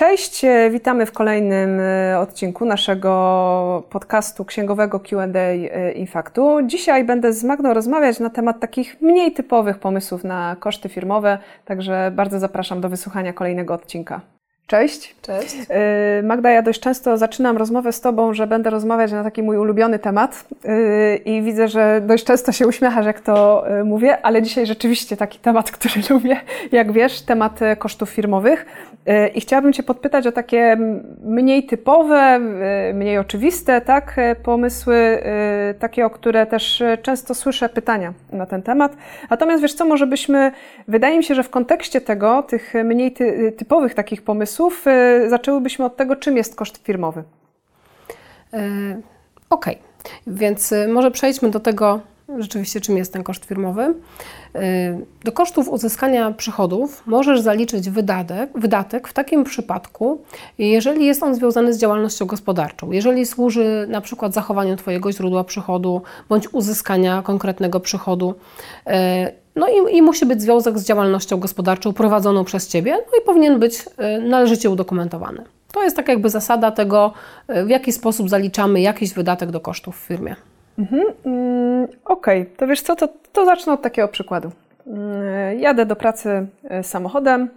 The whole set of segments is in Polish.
Cześć, e, witamy w kolejnym e, odcinku naszego podcastu księgowego QA e, Infaktu. Dzisiaj będę z Magdą rozmawiać na temat takich mniej typowych pomysłów na koszty firmowe, także bardzo zapraszam do wysłuchania kolejnego odcinka. Cześć. Cześć. Y, Magda, ja dość często zaczynam rozmowę z Tobą, że będę rozmawiać na taki mój ulubiony temat y, i widzę, że dość często się uśmiechasz, jak to y, mówię, ale dzisiaj rzeczywiście taki temat, który lubię, jak wiesz, temat kosztów firmowych. I chciałabym Cię podpytać o takie mniej typowe, mniej oczywiste, tak, pomysły, takie, o które też często słyszę pytania na ten temat. Natomiast wiesz co, może byśmy, wydaje mi się, że w kontekście tego, tych mniej ty, typowych takich pomysłów, pomysłów. Y, zaczęłybyśmy od tego, czym jest koszt firmowy. Okej, okay. więc y, może przejdźmy do tego, rzeczywiście, czym jest ten koszt firmowy. Do kosztów uzyskania przychodów możesz zaliczyć wydatek, wydatek w takim przypadku, jeżeli jest on związany z działalnością gospodarczą, jeżeli służy na przykład zachowaniu Twojego źródła przychodu bądź uzyskania konkretnego przychodu. No i, i, musi być związek z działalnością gospodarczą prowadzoną przez Ciebie, no i powinien być y, należycie udokumentowany. To jest tak jakby zasada tego, y, w jaki sposób zaliczamy jakiś wydatek do kosztów w firmie. Mhm, mm, Okej, okay. to wiesz co, to, to zacznę od takiego przykładu. Y, jadę do pracy samochodem,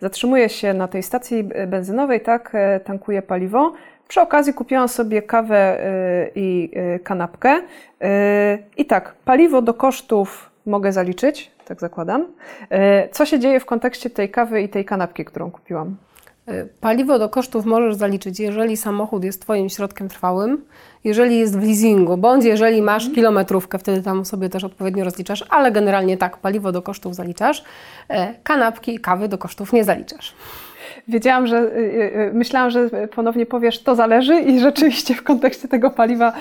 zatrzymuję się na tej stacji benzynowej, tak, tankuję paliwo. Przy okazji kupiłam sobie kawę i kanapkę. I tak, paliwo do kosztów mogę zaliczyć, tak zakładam. E, co się dzieje w kontekście tej kawy i tej kanapki, którą kupiłam? E, paliwo do kosztów możesz zaliczyć, jeżeli samochód jest Twoim środkiem trwałym, jeżeli jest w leasingu, bądź jeżeli masz mhm. kilometrówkę, wtedy tam sobie też odpowiednio rozliczasz, ale generalnie tak, paliwo do kosztów zaliczasz, e, kanapki i kawy do kosztów nie zaliczasz. Wiedziałam, że y, y, y, myślałam, że ponownie powiesz, to zależy i rzeczywiście w kontekście tego paliwa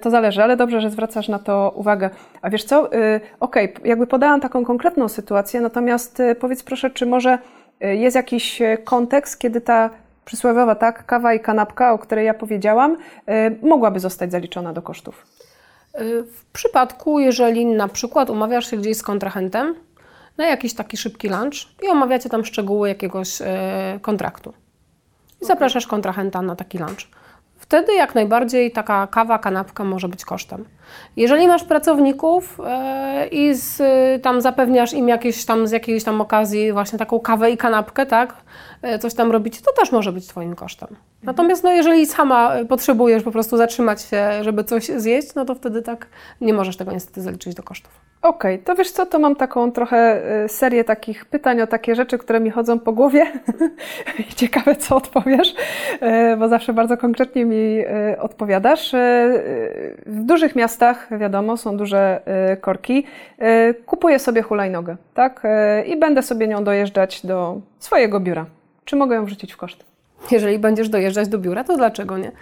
to zależy, ale dobrze, że zwracasz na to uwagę. A wiesz co? Okej, okay, jakby podałam taką konkretną sytuację, natomiast powiedz proszę, czy może jest jakiś kontekst, kiedy ta przysłowiowa tak, kawa i kanapka, o której ja powiedziałam, mogłaby zostać zaliczona do kosztów? W przypadku, jeżeli na przykład umawiasz się gdzieś z kontrahentem, na jakiś taki szybki lunch i omawiacie tam szczegóły jakiegoś e, kontraktu. I zapraszasz kontrahenta na taki lunch. Wtedy jak najbardziej taka kawa, kanapka może być kosztem. Jeżeli masz pracowników e, i z, tam zapewniasz im jakieś tam z jakiejś tam okazji właśnie taką kawę i kanapkę, tak, e, coś tam robić, to też może być Twoim kosztem. Natomiast no, jeżeli sama potrzebujesz po prostu zatrzymać się, żeby coś zjeść, no to wtedy tak nie możesz tego niestety zaliczyć do kosztów. Okej, okay, to wiesz co, to mam taką trochę y, serię takich pytań o takie rzeczy, które mi chodzą po głowie. Ciekawe, co odpowiesz, bo zawsze bardzo konkretnie mi odpowiadasz. W dużych miastach, wiadomo, są duże korki. Kupuję sobie hulajnogę, tak? I będę sobie nią dojeżdżać do swojego biura. Czy mogę ją wrzucić w koszt? Jeżeli będziesz dojeżdżać do biura, to dlaczego nie?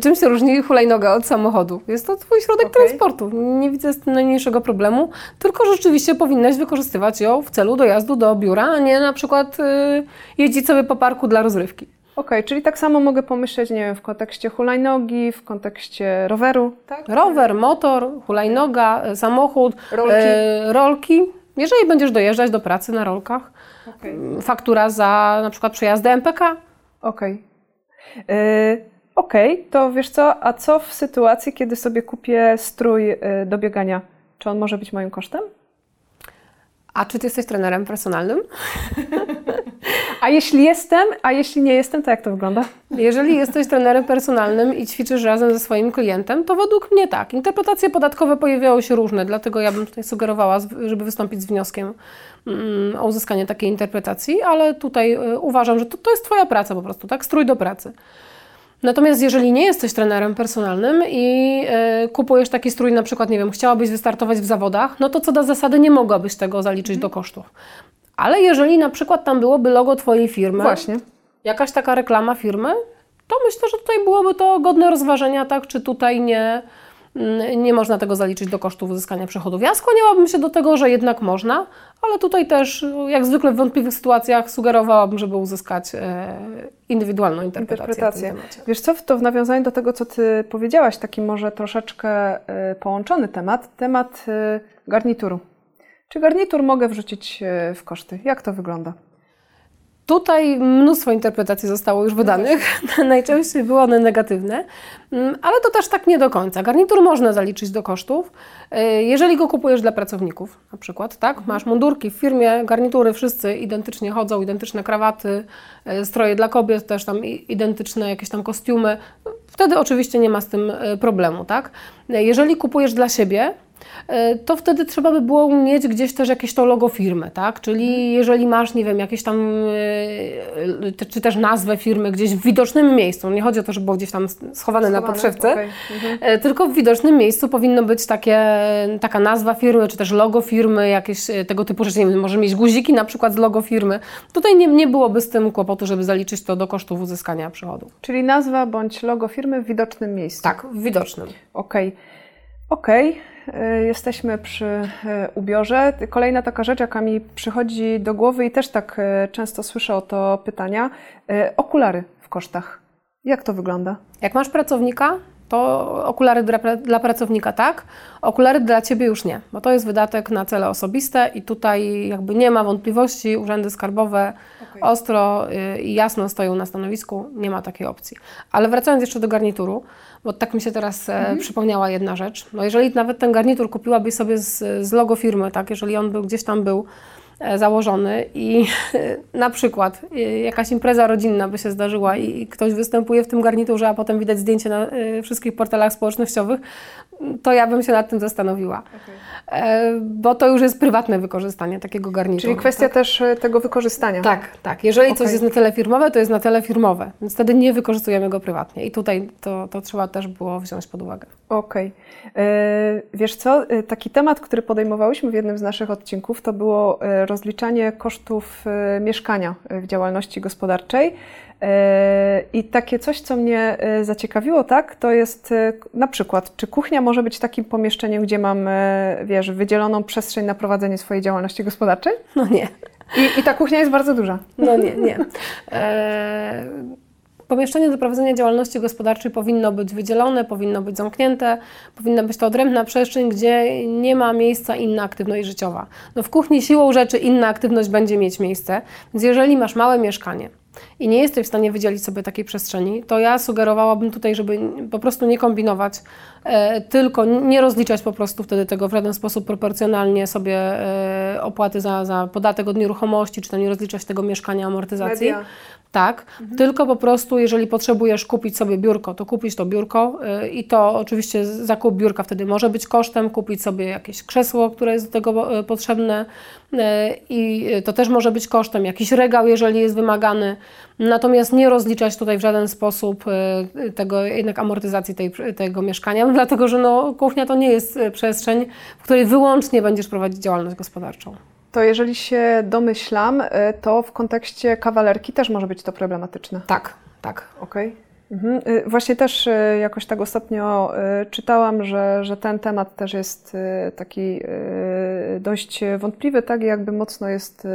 Czym się różni hulajnoga od samochodu? Jest to Twój środek okay. transportu. Nie widzę z tym najmniejszego problemu, tylko rzeczywiście powinnaś wykorzystywać ją w celu dojazdu do biura, a nie na przykład yy, jeździć sobie po parku dla rozrywki. Okej, okay, czyli tak samo mogę pomyśleć, nie wiem, w kontekście hulajnogi, w kontekście roweru, tak? Rower, motor, hulajnoga, y, samochód, rolki. E, rolki. Jeżeli będziesz dojeżdżać do pracy na rolkach, okay. faktura za na przykład przejazdy MPK. Okej. Okay. Okej, okay, to wiesz co, a co w sytuacji, kiedy sobie kupię strój do biegania? Czy on może być moim kosztem? A czy ty jesteś trenerem personalnym? A jeśli jestem, a jeśli nie jestem, to jak to wygląda? Jeżeli jesteś trenerem personalnym i ćwiczysz razem ze swoim klientem, to według mnie tak. Interpretacje podatkowe pojawiały się różne, dlatego ja bym tutaj sugerowała, żeby wystąpić z wnioskiem mm, o uzyskanie takiej interpretacji, ale tutaj y, uważam, że to, to jest Twoja praca po prostu, tak? Strój do pracy. Natomiast jeżeli nie jesteś trenerem personalnym i y, kupujesz taki strój, na przykład, nie wiem, chciałabyś wystartować w zawodach, no to co do zasady nie mogłabyś tego zaliczyć do kosztów. Ale jeżeli na przykład tam byłoby logo Twojej firmy, Właśnie. jakaś taka reklama firmy, to myślę, że tutaj byłoby to godne rozważenia, tak, czy tutaj nie, nie można tego zaliczyć do kosztów uzyskania przychodów. Ja skłaniałabym się do tego, że jednak można, ale tutaj też, jak zwykle w wątpliwych sytuacjach, sugerowałabym, żeby uzyskać e, indywidualną interpretację. interpretację. Wiesz co, to w nawiązaniu do tego, co Ty powiedziałaś, taki może troszeczkę e, połączony temat, temat e, garnituru. Czy garnitur mogę wrzucić w koszty? Jak to wygląda? Tutaj mnóstwo interpretacji zostało już wydanych. Najczęściej były one negatywne, mm, ale to też tak nie do końca. Garnitur można zaliczyć do kosztów, y, jeżeli go kupujesz dla pracowników, na przykład, tak? Mhm. Masz mundurki w firmie, garnitury wszyscy identycznie chodzą, identyczne krawaty, y, stroje dla kobiet, też tam identyczne jakieś tam kostiumy. Wtedy oczywiście nie ma z tym problemu, tak? Jeżeli kupujesz dla siebie, E, to wtedy trzeba by było mieć gdzieś też jakieś to logo firmy, tak? Czyli jeżeli masz, nie wiem, jakieś tam, e, czy też nazwę firmy gdzieś w widocznym miejscu, nie chodzi o to, żeby było gdzieś tam schowane, schowane na podszewce, okay. mhm. E, tylko w widocznym miejscu powinno być takie, taka nazwa firmy, czy też logo firmy, jakieś tego typu rzeczy, nie wiem, może mieć guziki na przykład z logo firmy. Tutaj nie, nie byłoby z tym kłopotu, żeby zaliczyć to do kosztów uzyskania przychodu. Czyli nazwa bądź logo firmy w widocznym miejscu. Tak, w widocznym. Okej. Okay. E, jesteśmy przy e, ubiorze. Kolejna taka rzecz, jaka mi przychodzi do głowy i też tak e, często słyszę o to pytania. Okulary w kosztach. Jak to wygląda? Jak masz pracownika, to okulary dla, dla, pracownika tak, okulary dla Ciebie już nie, bo to jest wydatek na cele osobiste i tutaj jakby nie ma wątpliwości, urzędy skarbowe okay. ostro i jasno stoją na stanowisku, nie ma takiej opcji. Ale wracając jeszcze do garnituru, bo tak mi się teraz e, mhm. przypomniała jedna rzecz. No jeżeli nawet ten garnitur kupiłabyś sobie z, z logo firmy, tak, jeżeli on był gdzieś tam był założony i na przykład e, jakaś impreza rodzinna by się zdarzyła i ktoś występuje w tym garniturze, a potem widać zdjęcie na wszystkich portalach społecznościowych, to ja bym się nad tym zastanowiła. Okay. E, bo to już jest prywatne wykorzystanie takiego garnituru. Czyli kwestia tak? też e, tego wykorzystania. Tak, tak. Jeżeli okay. coś jest na tyle firmowe, to jest na tyle firmowe, więc wtedy nie wykorzystujemy go prywatnie. I tutaj to, to trzeba też było wziąć pod uwagę. Okej. Okay. E, wiesz co, taki temat, który podejmowałyśmy w jednym z naszych odcinków, to było rozliczanie kosztów mieszkania w działalności gospodarczej. I takie coś, co mnie zaciekawiło, tak, to jest na przykład, czy kuchnia może być takim pomieszczeniem, gdzie mam, wiesz, wydzieloną przestrzeń na prowadzenie swojej działalności gospodarczej? No nie. I, i ta kuchnia jest bardzo duża. No nie, nie. E, pomieszczenie do prowadzenia działalności gospodarczej powinno być wydzielone, powinno być zamknięte, powinna być to odrębna przestrzeń, gdzie nie ma miejsca inna aktywność życiowa. No w kuchni siłą rzeczy inna aktywność będzie mieć miejsce, więc jeżeli masz małe mieszkanie, i nie jesteś w stanie wydzielić sobie takiej przestrzeni, to ja sugerowałabym tutaj, żeby po prostu nie kombinować, e, tylko nie rozliczać po prostu wtedy tego w żaden sposób proporcjonalnie sobie e, opłaty za, za podatek od nieruchomości, czy to nie rozliczać tego mieszkania amortyzacji. Media. Tak, mhm. tylko po prostu, jeżeli potrzebujesz kupić sobie biurko, to kupić to biurko y, i to oczywiście zakup biurka wtedy może być kosztem, kupić sobie jakieś krzesło, które jest do tego y, potrzebne y, i to też może być kosztem, jakiś regał, jeżeli jest wymagany, natomiast nie rozliczać tutaj w żaden sposób tego jednak amortyzacji tej, tego mieszkania, dlatego że no, kuchnia to nie jest przestrzeń, w której wyłącznie będziesz prowadzić działalność gospodarczą to jeżeli się domyślam, y, to w kontekście kawalerki też może być to problematyczne. Tak, tak. Okej. Okay. Mhm. Y, właśnie też y, jakoś tak ostatnio czytałam, że, że ten temat też jest taki dość wątpliwy, tak, i jakby mocno jest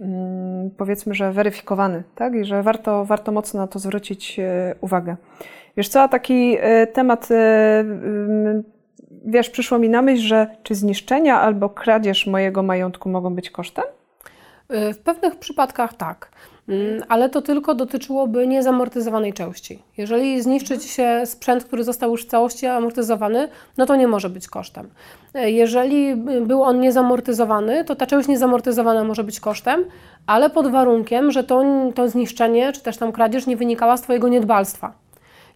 mm, powiedzmy, że weryfikowany, tak, i że warto, warto mocno na to zwrócić uwagę. Wiesz co, taki temat wiesz, przyszło mi na myśl, że czy zniszczenia albo kradzież mojego majątku mogą być kosztem? Y, w pewnych przypadkach tak, mm, ale to tylko dotyczyłoby niezamortyzowanej części. Jeżeli zniszczy Ci się sprzęt, który został już w całości amortyzowany, no to nie może być kosztem. Y, jeżeli był on niezamortyzowany, to ta część niezamortyzowana może być kosztem, ale pod warunkiem, że to, to zniszczenie czy też tam kradzież nie wynikała z Twojego niedbalstwa.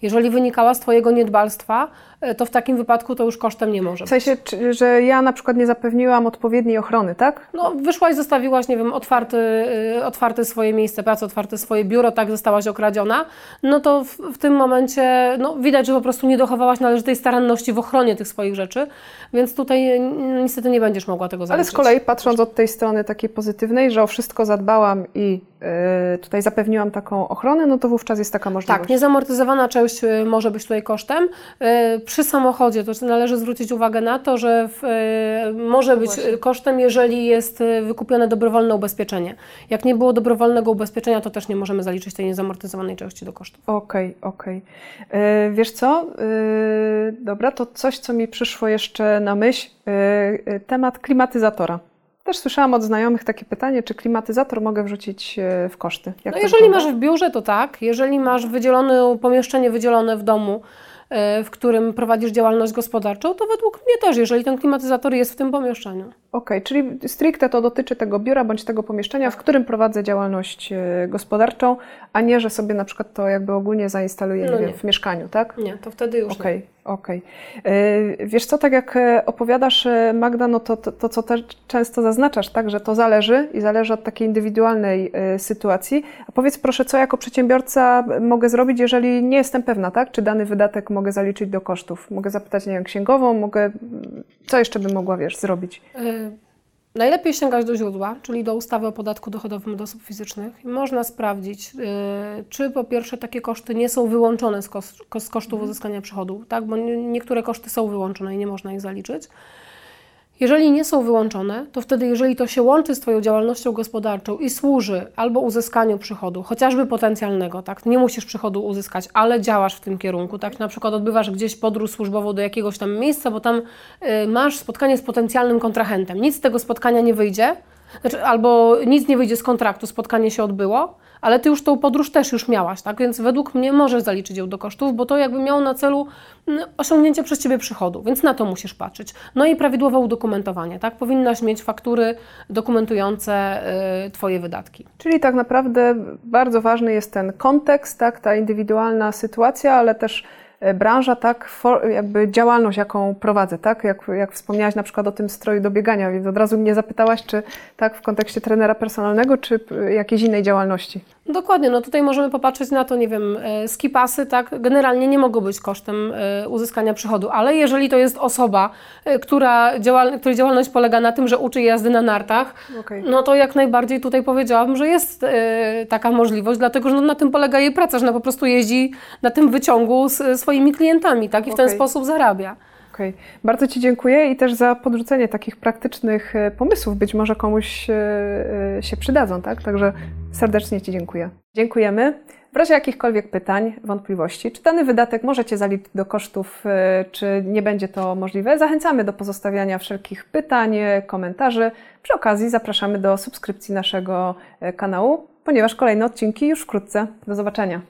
Jeżeli wynikała z Twojego niedbalstwa, to w takim wypadku to już kosztem nie może być. W sensie, że ja na przykład nie zapewniłam odpowiedniej ochrony, tak? No, wyszłaś, zostawiłaś, nie wiem, otwarty, e, otwarte swoje miejsce pracy, otwarte swoje biuro, tak zostałaś okradziona, no to w, w, tym momencie no, widać, że po prostu nie dochowałaś należytej staranności w ochronie tych swoich rzeczy, więc tutaj niestety nie będziesz mogła tego zaliczyć. Ale z kolei patrząc od tej strony takiej pozytywnej, że o wszystko zadbałam i yy, tutaj zapewniłam taką ochronę, no to wówczas jest taka możliwość. Tak, niezamortyzowana część y, może być tutaj kosztem. Yy, przy samochodzie to należy zwrócić uwagę na to, że w, yy, może być Właśnie. kosztem, jeżeli jest wykupione dobrowolne ubezpieczenie. Jak nie było dobrowolnego ubezpieczenia, to też nie możemy zaliczyć tej niezamortyzowanej części do kosztów. Okej, okay, okej. Okay. Wiesz co? Dobra, to coś, co mi przyszło jeszcze na myśl, temat klimatyzatora. Też słyszałam od znajomych takie pytanie, czy klimatyzator mogę wrzucić e, w koszty? Jak no jeżeli wygląda? masz w biurze, to tak. Jeżeli masz wydzielone pomieszczenie wydzielone w domu, E, w którym prowadzisz działalność gospodarczą, to według mnie też, jeżeli ten klimatyzator jest w tym pomieszczeniu. Okej, okay, czyli stricte to dotyczy tego biura bądź tego pomieszczenia, w którym prowadzę działalność e, gospodarczą, a nie, że sobie na przykład to jakby ogólnie zainstaluję no w mieszkaniu, tak? Nie, to wtedy już okay. Okej. Okay. Wiesz co, tak jak e, opowiadasz, e, Magda, no to, to, to, co też często zaznaczasz, tak, że to zależy i zależy od takiej indywidualnej e, sytuacji. A powiedz proszę, co jako przedsiębiorca mogę zrobić, jeżeli nie jestem pewna, tak, czy dany wydatek mogę zaliczyć do kosztów? Mogę zapytać, nie wiem, księgową, mogę, co jeszcze bym mogła, wiesz, zrobić? Najlepiej sięgać do źródła, czyli do ustawy o podatku dochodowym od osób fizycznych. Można sprawdzić, yy, czy po pierwsze takie koszty nie są wyłączone z kosztów mhm. uzyskania przychodu, tak? bo niektóre koszty są wyłączone i nie można ich zaliczyć. Jeżeli nie są wyłączone, to wtedy, jeżeli to się łączy z Twoją działalnością gospodarczą i służy albo uzyskaniu przychodu, chociażby potencjalnego, tak, nie musisz przychodu uzyskać, ale działasz w tym kierunku, tak, na przykład odbywasz gdzieś podróż służbową do jakiegoś tam miejsca, bo tam y, masz spotkanie z potencjalnym kontrahentem, nic z tego spotkania nie wyjdzie, znaczy, albo nic nie wyjdzie z kontraktu, spotkanie się odbyło, ale ty już tą podróż też już miałaś, tak? Więc według mnie możesz zaliczyć ją do kosztów, bo to jakby miało na celu mm, osiągnięcie przez ciebie przychodu, więc na to musisz patrzeć. No i prawidłowe udokumentowanie, tak? Powinnaś mieć faktury dokumentujące y, twoje wydatki. Czyli tak naprawdę bardzo ważny jest ten kontekst, tak? Ta indywidualna sytuacja, ale też branża, tak, jakby działalność, jaką prowadzę, tak, jak, jak wspomniałaś na przykład o tym stroju do biegania, więc od razu mnie zapytałaś, czy tak w kontekście trenera personalnego, czy jakiejś innej działalności. Dokładnie, no tutaj możemy popatrzeć na to, nie wiem, e, skipasy, tak, generalnie nie mogą być kosztem e, uzyskania przychodu, ale jeżeli to jest osoba, która działal, której działalność polega na tym, że uczy jazdy na nartach, okay. no to jak najbardziej tutaj powiedziałabym, że jest taka możliwość, dlatego że no, na tym polega jej praca, że ona po prostu jeździ na tym wyciągu z swoimi klientami, tak? I w okay. ten sposób zarabia. Okay. Bardzo Ci dziękuję i też za podrzucenie takich praktycznych e, pomysłów. Być może komuś e, e, się przydadzą, tak? Także serdecznie Ci dziękuję. Dziękujemy. W razie jakichkolwiek pytań, wątpliwości, czy dany wydatek możecie zaliczyć do kosztów, czy nie będzie to możliwe, zachęcamy do pozostawiania wszelkich pytań, komentarzy. Przy okazji zapraszamy do subskrypcji naszego kanału, ponieważ kolejne odcinki już wkrótce. Do zobaczenia.